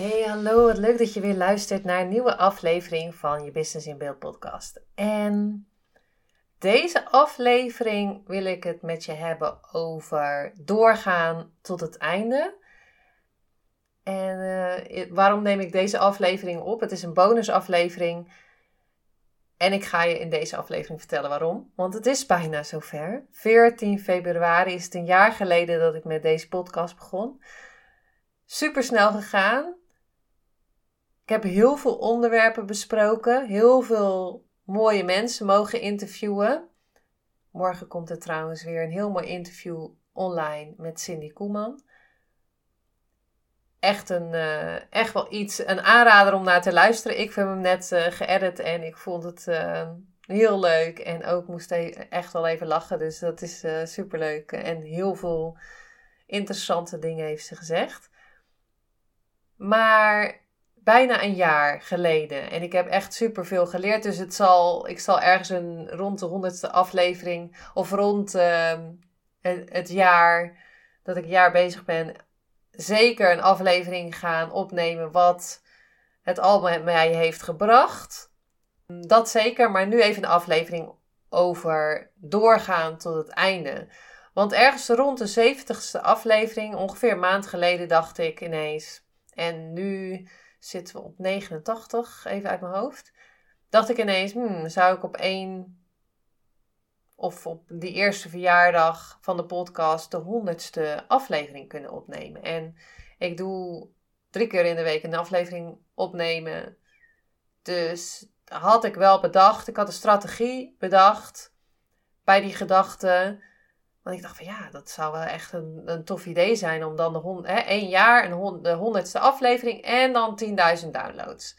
Hey, hallo. Wat leuk dat je weer luistert naar een nieuwe aflevering van je Business in Beeld podcast. En deze aflevering wil ik het met je hebben over doorgaan tot het einde. En uh, waarom neem ik deze aflevering op? Het is een bonusaflevering. En ik ga je in deze aflevering vertellen waarom. Want het is bijna zover. 14 februari is het een jaar geleden dat ik met deze podcast begon. Super snel gegaan. Ik heb heel veel onderwerpen besproken, heel veel mooie mensen mogen interviewen. Morgen komt er trouwens weer een heel mooi interview online met Cindy Koeman. Echt, een, uh, echt wel iets, een aanrader om naar te luisteren. Ik heb hem net uh, geëdit en ik vond het uh, heel leuk. En ook moest echt wel even lachen. Dus dat is super leuk. En heel veel interessante dingen heeft ze gezegd. Maar bijna een jaar geleden. En ik heb echt super veel geleerd. Dus het zal, ik zal ergens een, rond de honderdste aflevering of rond uh, het, jaar dat ik jaar bezig ben, zeker een aflevering gaan opnemen wat het al met mij heeft gebracht. Dat zeker, maar nu even een aflevering over doorgaan tot het einde. Want ergens rond de 70ste aflevering, ongeveer een maand geleden, dacht ik ineens. En nu zitten we op 89, even uit mijn hoofd. Dacht ik ineens, hmm, zou ik op één of op die eerste verjaardag van de podcast de honderdste aflevering kunnen opnemen. En ik doe drie keer in de week een aflevering opnemen. Dus had ik wel bedacht, ik had een strategie bedacht bij die gedachte want ik dacht van ja, dat zou wel echt een, een tof idee zijn om dan de hond, hè, één jaar een de honderdste aflevering en dan 10.000 downloads.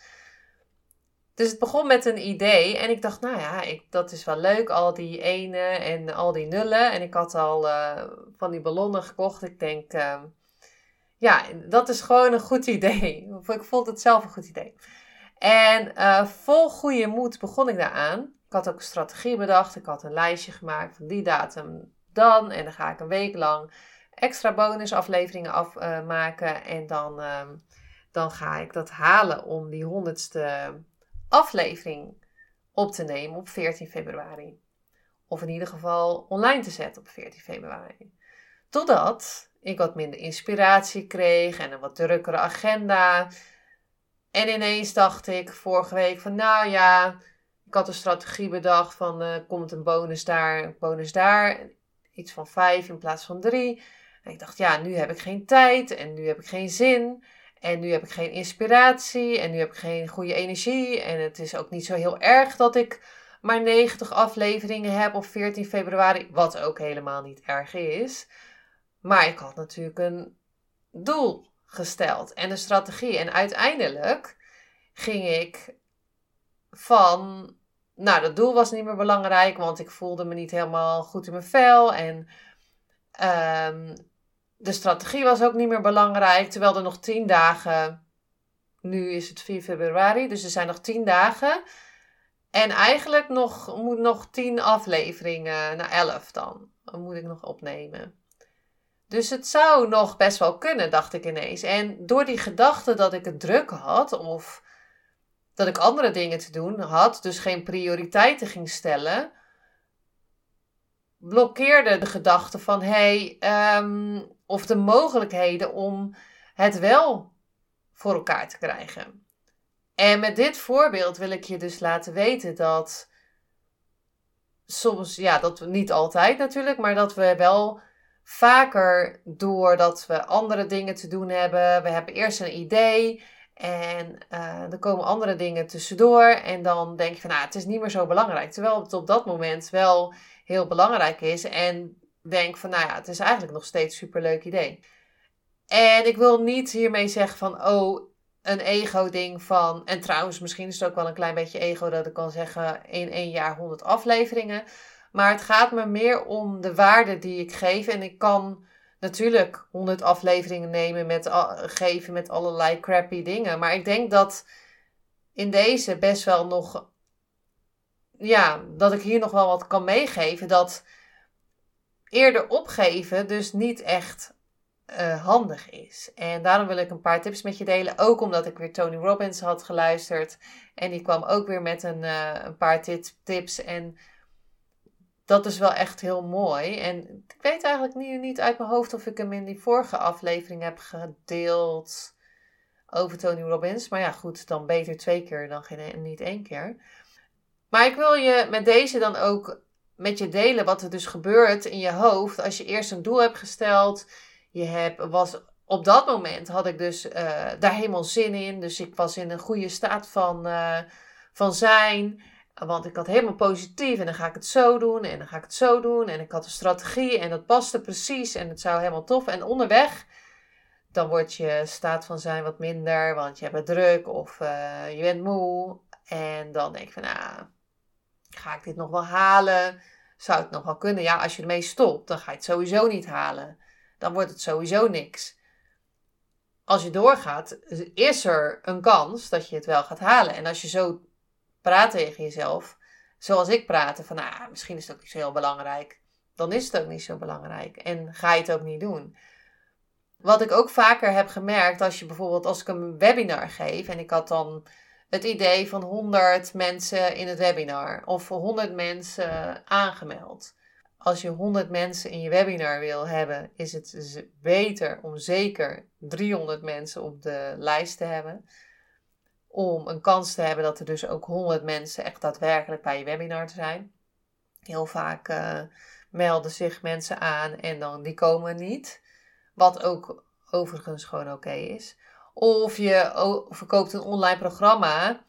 Dus het begon met een idee en ik dacht, nou ja, ik, dat is wel leuk, al die ene en al die nullen. En ik had al uh, van die ballonnen gekocht. Ik denk, uh, ja, dat is gewoon een goed idee. Ik vond het zelf een goed idee. En uh, vol goede moed begon ik daaraan. Ik had ook een strategie bedacht. Ik had een lijstje gemaakt van die datum dan. En dan ga ik een week lang extra bonusafleveringen afmaken. Uh, en dan, uh, dan ga ik dat halen om die honderdste aflevering op te nemen op 14 februari. Of in ieder geval online te zetten op 14 februari. Totdat ik wat minder inspiratie kreeg en een wat drukkere agenda. En ineens dacht ik vorige week van nou ja, ik had een strategie bedacht van uh, komt een bonus daar, een bonus daar iets van vijf in plaats van drie. En ik dacht, ja, nu heb ik geen tijd en nu heb ik geen zin. En nu heb ik geen inspiratie en nu heb ik geen goede energie. En het is ook niet zo heel erg dat ik maar 90 afleveringen heb op 14 februari. Wat ook helemaal niet erg is. Maar ik had natuurlijk een doel gesteld en een strategie. En uiteindelijk ging ik van nou, dat doel was niet meer belangrijk, want ik voelde me niet helemaal goed in mijn vel. En um, de strategie was ook niet meer belangrijk, terwijl er nog tien dagen. Nu is het 4 februari, dus er zijn nog tien dagen. En eigenlijk nog, moet nog tien afleveringen, nou, elf dan moet ik nog opnemen. Dus het zou nog best wel kunnen, dacht ik ineens. En door die gedachte dat ik het druk had, of dat ik andere dingen te doen had, dus geen prioriteiten ging stellen, blokkeerde de gedachte van hey, um, of de mogelijkheden om het wel voor elkaar te krijgen. En met dit voorbeeld wil ik je dus laten weten dat soms, ja, dat we niet altijd natuurlijk, maar dat we wel vaker doordat we andere dingen te doen hebben. We hebben eerst een idee en er komen andere dingen tussendoor. En dan denk je van, nou, het is niet meer zo belangrijk. Terwijl het op dat moment wel heel belangrijk is. En denk van, nou ja, het is eigenlijk nog steeds een superleuk idee. En ik wil niet hiermee zeggen van, oh, een ego-ding van. En trouwens, misschien is het ook wel een klein beetje ego dat ik kan zeggen in één jaar 100 afleveringen. Maar het gaat me meer om de waarde die ik geef. En ik kan natuurlijk 100 afleveringen nemen met, geven met allerlei crappy dingen. Maar ik denk dat in deze best wel nog. Ja, dat ik hier nog wel wat kan meegeven. Dat eerder opgeven dus niet echt uh, handig is. En daarom wil ik een paar tips met je delen. Ook omdat ik weer Tony Robbins had geluisterd. En die kwam ook weer met een, uh, een paar tips. En dat is wel echt heel mooi. En ik weet eigenlijk nu niet uit mijn hoofd of ik hem in die vorige aflevering heb gedeeld over Tony Robbins. Maar ja, goed, dan beter twee keer dan geen, niet één keer. Maar ik wil je met deze dan ook met je delen wat er dus gebeurt in je hoofd als je eerst een doel hebt gesteld je hebt, was, op dat moment had ik dus uh, daar helemaal zin in. Dus ik was in een goede staat van, uh, van zijn. Want ik had helemaal positief en dan ga ik het zo doen en dan ga ik het zo doen. En ik had een strategie en dat paste precies en het zou helemaal tof. En onderweg, dan wordt je staat van zijn wat minder, want je hebt druk of uh, je bent moe. En dan denk ik van, nou, ga ik dit nog wel halen? Zou het nog wel kunnen? Ja, als je ermee stopt, dan ga je het sowieso niet halen dan wordt het sowieso niks. Als je doorgaat, is er een kans dat je het wel gaat halen. En als je zo praat tegen jezelf, zoals ik praatte, van nou, misschien is het ook niet zo heel belangrijk, dan is het ook niet zo belangrijk. En ga je het ook niet doen. Wat ik ook vaker heb gemerkt, als je bijvoorbeeld, als ik een webinar geef en ik had dan het idee van 100 mensen in het webinar of 100 mensen aangemeld als je 100 mensen in je webinar wil hebben, is het beter om zeker 300 mensen op de lijst te hebben. Om een kans te hebben dat er dus ook 100 mensen echt daadwerkelijk bij je webinar zijn. Heel vaak uh, melden zich mensen aan en dan die komen niet. Wat ook overigens gewoon oké is. Of je verkoopt een online programma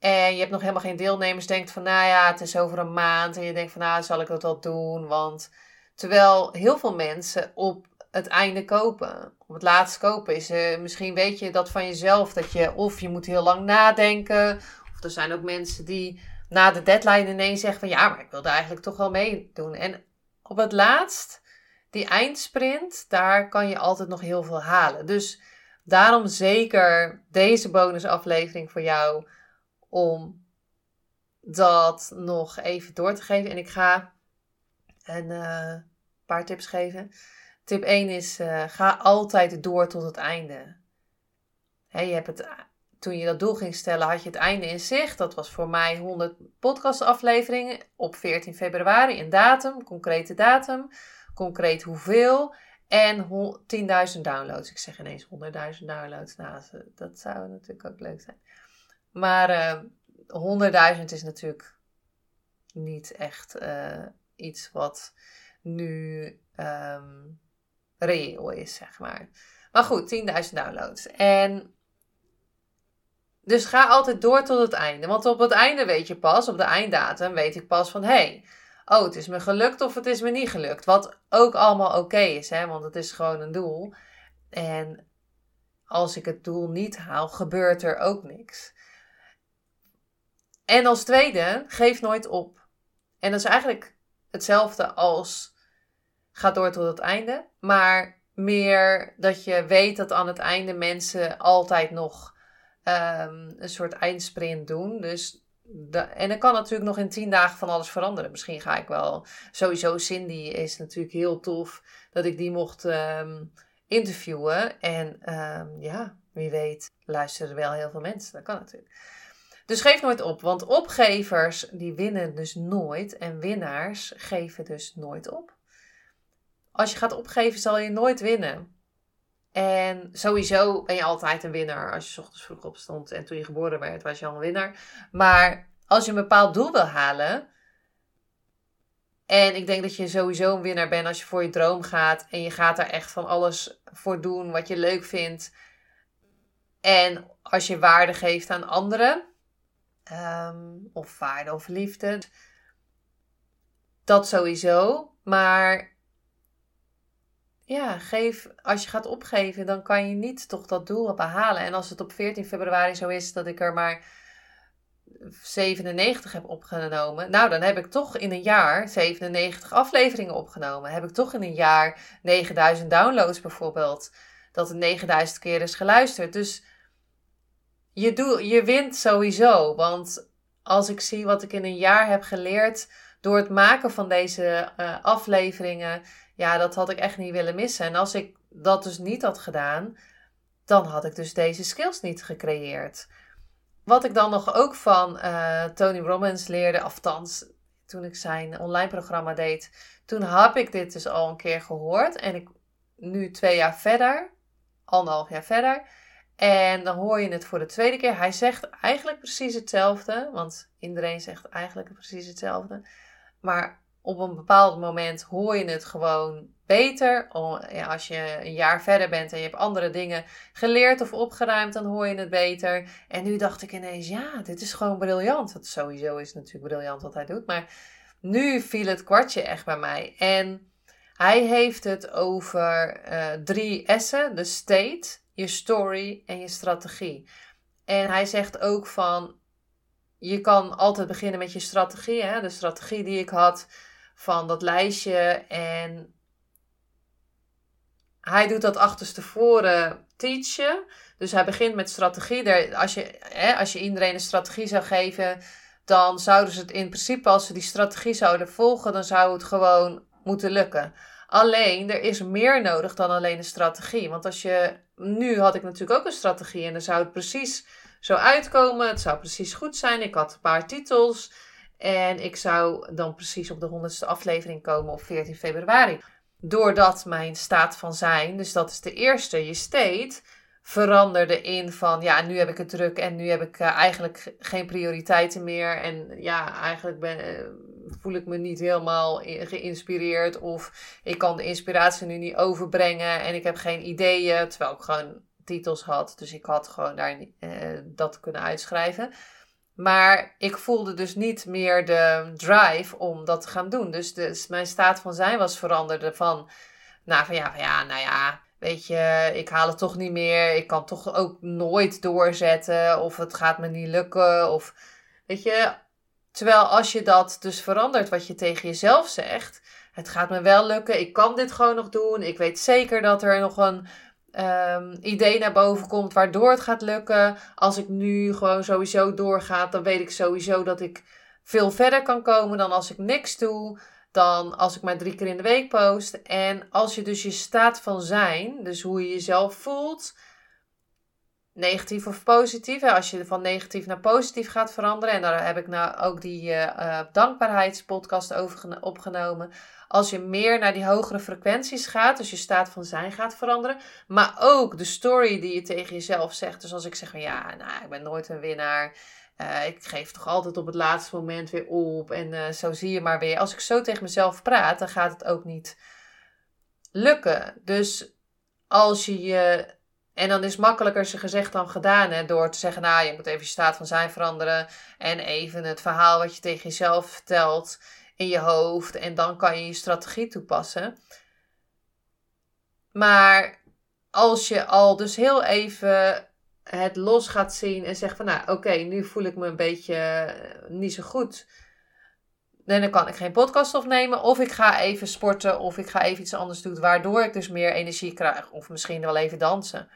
en je hebt nog helemaal geen deelnemers. Denkt van, nou ja, het is over een maand. En je denkt van, nou, zal ik dat wel doen? Want terwijl heel veel mensen op het einde kopen. Op het laatst kopen is uh, misschien weet je dat van jezelf. Dat je of je moet heel lang nadenken. Of er zijn ook mensen die na de deadline ineens zeggen van, ja, maar ik wilde eigenlijk toch wel meedoen. En op het laatst, die eindsprint, daar kan je altijd nog heel veel halen. Dus daarom zeker deze bonusaflevering voor jou om dat nog even door te geven. En ik ga een uh, paar tips geven. Tip 1 is: uh, ga altijd door tot het einde. Je hebt het, toen je dat doel ging stellen, had je het einde in zicht. Dat was voor mij 100 podcastafleveringen op 14 februari. Een datum, concrete datum, concreet hoeveel. En 10.000 downloads. Ik zeg ineens 100.000 downloads. Nou, dat zou natuurlijk ook leuk zijn. Maar uh, 100.000 is natuurlijk niet echt uh, iets wat nu um, reëel is, zeg maar. Maar goed, 10.000 downloads. En dus ga altijd door tot het einde. Want op het einde weet je pas, op de einddatum weet ik pas van... hey, oh, het is me gelukt of het is me niet gelukt. Wat ook allemaal oké is, hè, want het is gewoon een doel. En als ik het doel niet haal, gebeurt er ook niks. En als tweede, geef nooit op. En dat is eigenlijk hetzelfde als ga door tot het einde. Maar meer dat je weet dat aan het einde mensen altijd nog um, een soort eindsprint doen. Dus en dan kan natuurlijk nog in tien dagen van alles veranderen. Misschien ga ik wel. Sowieso, Cindy is natuurlijk heel tof dat ik die mocht um, interviewen. En um, ja, wie weet, luisteren wel heel veel mensen. Dat kan natuurlijk. Dus geef nooit op, want opgevers die winnen dus nooit en winnaars geven dus nooit op. Als je gaat opgeven zal je nooit winnen. En sowieso ben je altijd een winnaar. Als je ochtends vroeg opstond en toen je geboren werd, was je al een winnaar. Maar als je een bepaald doel wil halen. En ik denk dat je sowieso een winnaar bent als je voor je droom gaat. En je gaat daar echt van alles voor doen wat je leuk vindt. En als je waarde geeft aan anderen. Ehm, of waarde of liefde. Dat sowieso. Maar ja, geef, als je gaat opgeven, dan kan je niet toch dat doel behalen. En als het op 14 februari zo is dat ik er maar 97 heb opgenomen, nou dan heb ik toch in een jaar 97 afleveringen opgenomen. Heb ik toch in een jaar 9000 downloads bijvoorbeeld. Dat het 9000 keer is geluisterd. Dus je, doe, je wint sowieso. Want als ik zie wat ik in een jaar heb geleerd door het maken van deze uh, afleveringen, ja, dat had ik echt niet willen missen. En als ik dat dus niet had gedaan, dan had ik dus deze skills niet gecreëerd. Wat ik dan nog ook van uh, Tony Robbins leerde, althans toen ik zijn online programma deed, toen heb ik dit dus al een keer gehoord. En ik nu twee jaar verder, anderhalf jaar verder. En dan hoor je het voor de tweede keer. Hij zegt eigenlijk precies hetzelfde, want iedereen zegt eigenlijk precies hetzelfde. Maar op een bepaald moment hoor je het gewoon beter. Als je een jaar verder bent en je hebt andere dingen geleerd of opgeruimd, dan hoor je het beter. En nu dacht ik ineens, ja, dit is gewoon briljant. Dat sowieso is natuurlijk briljant wat hij doet. Maar nu viel het kwartje echt bij mij. En hij heeft het over uh, drie S'en: de state, je story en je strategie. En hij zegt ook van, je kan altijd beginnen met je strategie. Hè? De strategie die ik had van dat lijstje. En hij doet dat achterstevoren teachen. Dus hij begint met strategie. Als je, hè, als je iedereen een strategie zou geven, dan zouden ze het in principe, als ze die strategie zouden volgen, dan zou het gewoon moeten lukken. Alleen, er is meer nodig dan alleen een strategie. Want als je, nu had ik natuurlijk ook een strategie en dan zou het precies zo uitkomen. Het zou precies goed zijn. Ik had een paar titels. En ik zou dan precies op de honderdste aflevering komen op 14 februari. Doordat mijn staat van zijn, dus dat is de eerste, je state, veranderde in van ja, nu heb ik het druk en nu heb ik uh, eigenlijk geen prioriteiten meer. En ja, eigenlijk ben, uh, voel ik me niet helemaal geïnspireerd of ik kan de inspiratie nu niet overbrengen en ik heb geen ideeën, terwijl ik gewoon titels had. Dus ik had gewoon daar uh, dat kunnen uitschrijven. Maar ik voelde dus niet meer de drive om dat te gaan doen. Dus de, mijn staat van zijn was veranderd van, nou, van ja, ja, nou ja, weet je, ik haal het toch niet meer. Ik kan toch ook nooit doorzetten. Of het gaat me niet lukken. Of weet je. Terwijl als je dat dus verandert, wat je tegen jezelf zegt. Het gaat me wel lukken. Ik kan dit gewoon nog doen. Ik weet zeker dat er nog een um, idee naar boven komt waardoor het gaat lukken. Als ik nu gewoon sowieso doorga, dan weet ik sowieso dat ik veel verder kan komen dan als ik niks doe. Dan als ik maar drie keer in de week post. En als je dus je staat van zijn, dus hoe je jezelf voelt, negatief of positief. Als je van negatief naar positief gaat veranderen. En daar heb ik nou ook die uh, dankbaarheidspodcast over opgenomen. Als je meer naar die hogere frequenties gaat, dus je staat van zijn gaat veranderen. Maar ook de story die je tegen jezelf zegt. Dus als ik zeg van ja, nou, ik ben nooit een winnaar. Uh, ik geef toch altijd op het laatste moment weer op. En zo zie je maar weer. Als ik zo tegen mezelf praat, dan gaat het ook niet lukken. Dus als je je. En dan is makkelijker ze gezegd dan gedaan. Hè, door te zeggen, nou, je moet even je staat van zijn veranderen. En even het verhaal wat je tegen jezelf vertelt in je hoofd. En dan kan je je strategie toepassen. Maar als je al dus heel even het los gaat zien en zegt van nou oké, nu voel ik me een beetje eh, niet zo goed. Dan kan ik geen podcast opnemen. Of ik ga even sporten. Of ik ga even iets anders doen. Waardoor ik dus meer energie krijg. Of misschien wel even dansen.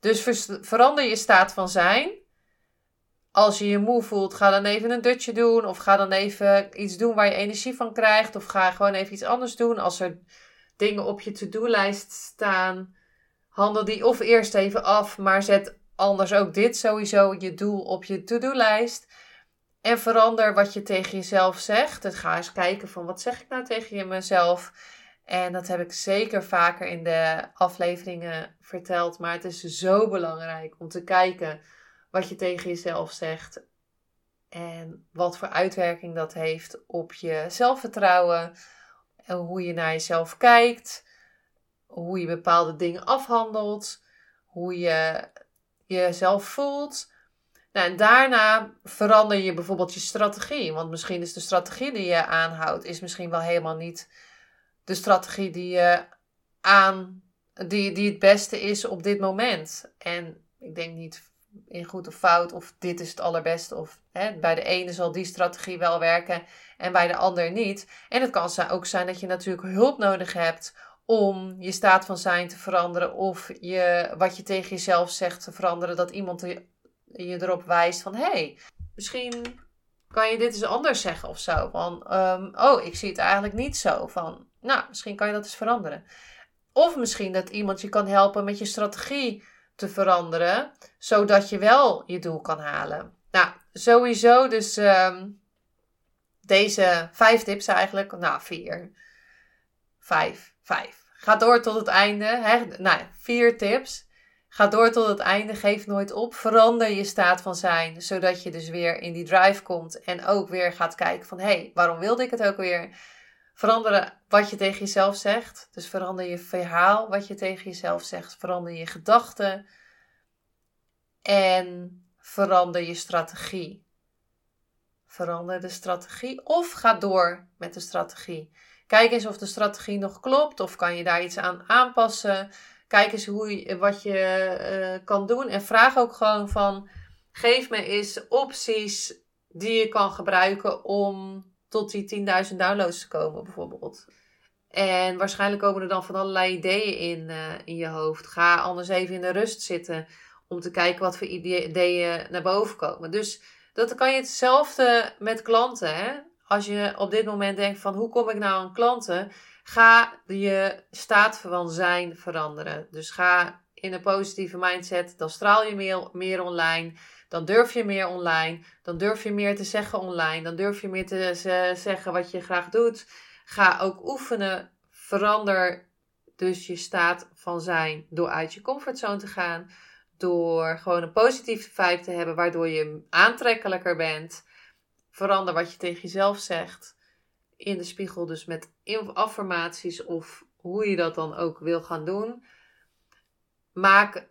Dus verander je staat van zijn. Als je je moe voelt, ga dan even een dutje doen. Of ga dan even iets doen waar je energie van krijgt. Of ga gewoon even iets anders doen. Als er dingen op je to-do-lijst staan, handel die of eerst even af. Maar zet anders ook dit sowieso je doel op je to-do-lijst. En verander wat je tegen jezelf zegt. Dus ga eens kijken van wat zeg ik nou tegen mezelf. En dat heb ik zeker vaker in de afleveringen verteld. Maar het is zo belangrijk om te kijken wat je tegen jezelf zegt. En wat voor uitwerking dat heeft op je zelfvertrouwen. En hoe je naar jezelf kijkt. Hoe je bepaalde dingen afhandelt. Hoe je jezelf voelt. Nou, en daarna verander je bijvoorbeeld je strategie. Want misschien is de strategie die je aanhoudt, is misschien wel helemaal niet de strategie die je aan die, die het beste is op dit moment. En ik denk niet in goed of fout of dit is het allerbeste. Of hè, bij de ene zal die strategie wel werken en bij de ander niet. En het kan ook zijn dat je natuurlijk hulp nodig hebt om je staat van zijn te veranderen. Of je, wat je tegen jezelf zegt te veranderen. Dat iemand je, erop wijst van hé, hey, misschien kan je dit eens anders zeggen of zo. Van um, oh, ik zie het eigenlijk niet zo. Van nou, misschien kan je dat eens veranderen. Of misschien dat iemand je kan helpen met je strategie te veranderen, zodat je wel je doel kan halen. Nou, sowieso dus um, deze vijf tips eigenlijk. Nou, vier. Vijf. Vijf. Ga door tot het einde. Hè? Nou, vier tips. Ga door tot het einde. Geef nooit op. Verander je staat van zijn, zodat je dus weer in die drive komt en ook weer gaat kijken van, hé, hey, waarom wilde ik het ook weer? Veranderen wat je tegen jezelf zegt. Dus verander je verhaal wat je tegen jezelf zegt. Verander je gedachten. En verander je strategie. Verander de strategie of ga door met de strategie. Kijk eens of de strategie nog klopt of kan je daar iets aan aanpassen. Kijk eens hoe wat je uh, kan doen en vraag ook gewoon van geef me eens opties die je kan gebruiken om tot die 10.000 downloads te komen, bijvoorbeeld. En waarschijnlijk komen er dan van allerlei ideeën in, uh, in je hoofd. Ga anders even in de rust zitten om te kijken wat voor ideeën naar boven komen. Dus dat kan je hetzelfde met klanten. Hè? Als je op dit moment denkt van hoe kom ik nou aan klanten? Ga je staat van zijn veranderen. Dus ga in een positieve mindset. Dan straal je meer, meer online. Dan durf je meer online. Dan durf je meer te zeggen online. Dan durf je meer te zeggen wat je graag doet. Ga ook oefenen. Verander dus je staat van zijn door uit je comfortzone te gaan. Door gewoon een positieve vibe te hebben, waardoor je aantrekkelijker bent. Verander wat je tegen jezelf zegt. In de spiegel, dus met affirmaties of hoe je dat dan ook wil gaan doen. Maak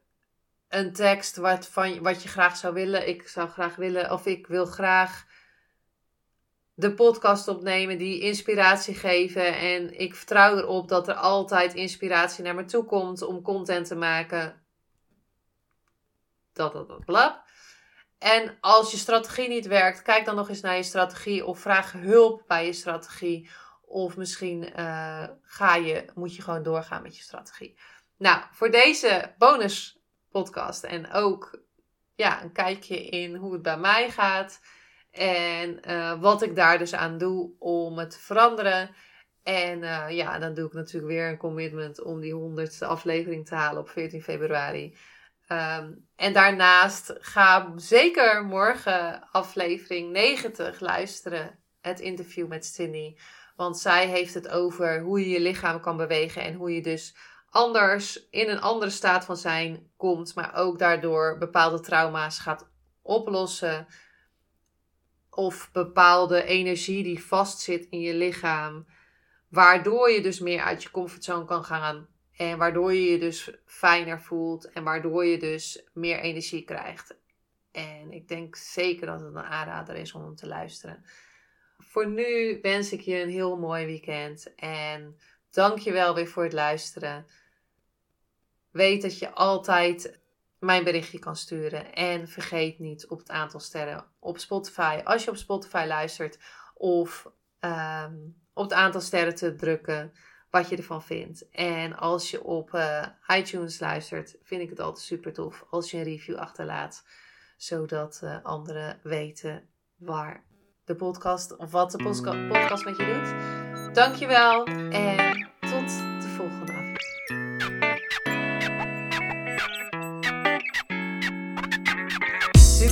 een tekst wat, van, wat je graag zou willen. Ik zou graag willen, of ik wil graag de podcast opnemen die inspiratie geven. En ik vertrouw erop dat er altijd inspiratie naar me toe komt om content te maken. Dat, dat, dat. En als je strategie niet werkt, kijk dan nog eens naar je strategie of vraag hulp bij je strategie. Of misschien uh, ga je, moet je gewoon doorgaan met je strategie. Nou, voor deze bonus podcast en ook ja, een kijkje in hoe het bij mij gaat. En uh, wat ik daar dus aan doe om het te veranderen. En uh, ja, dan doe ik natuurlijk weer een commitment om die honderdste aflevering te halen op 14 februari. Um, en daarnaast ga zeker morgen aflevering 90 luisteren. Het interview met Cindy. Want zij heeft het over hoe je je lichaam kan bewegen. En hoe je dus anders in een andere staat van zijn komt. Maar ook daardoor bepaalde trauma's gaat oplossen. Of bepaalde energie die vastzit in je lichaam. Waardoor je dus meer uit je comfortzone kan gaan en waardoor je je dus fijner voelt en waardoor je dus meer energie krijgt. En ik denk zeker dat het een aanrader is om hem te luisteren. Voor nu wens ik je een heel mooi weekend en dank je wel weer voor het luisteren. Weet dat je altijd mijn berichtje kan sturen. En vergeet niet op het aantal sterren op Spotify. Als je op Spotify luistert. Of um, op het aantal sterren te drukken wat je ervan vindt. En als je op uh, iTunes luistert, vind ik het altijd super tof als je een review achterlaat. Zodat uh, anderen weten waar de podcast of wat de podcast met je doet. Dankjewel en tot de volgende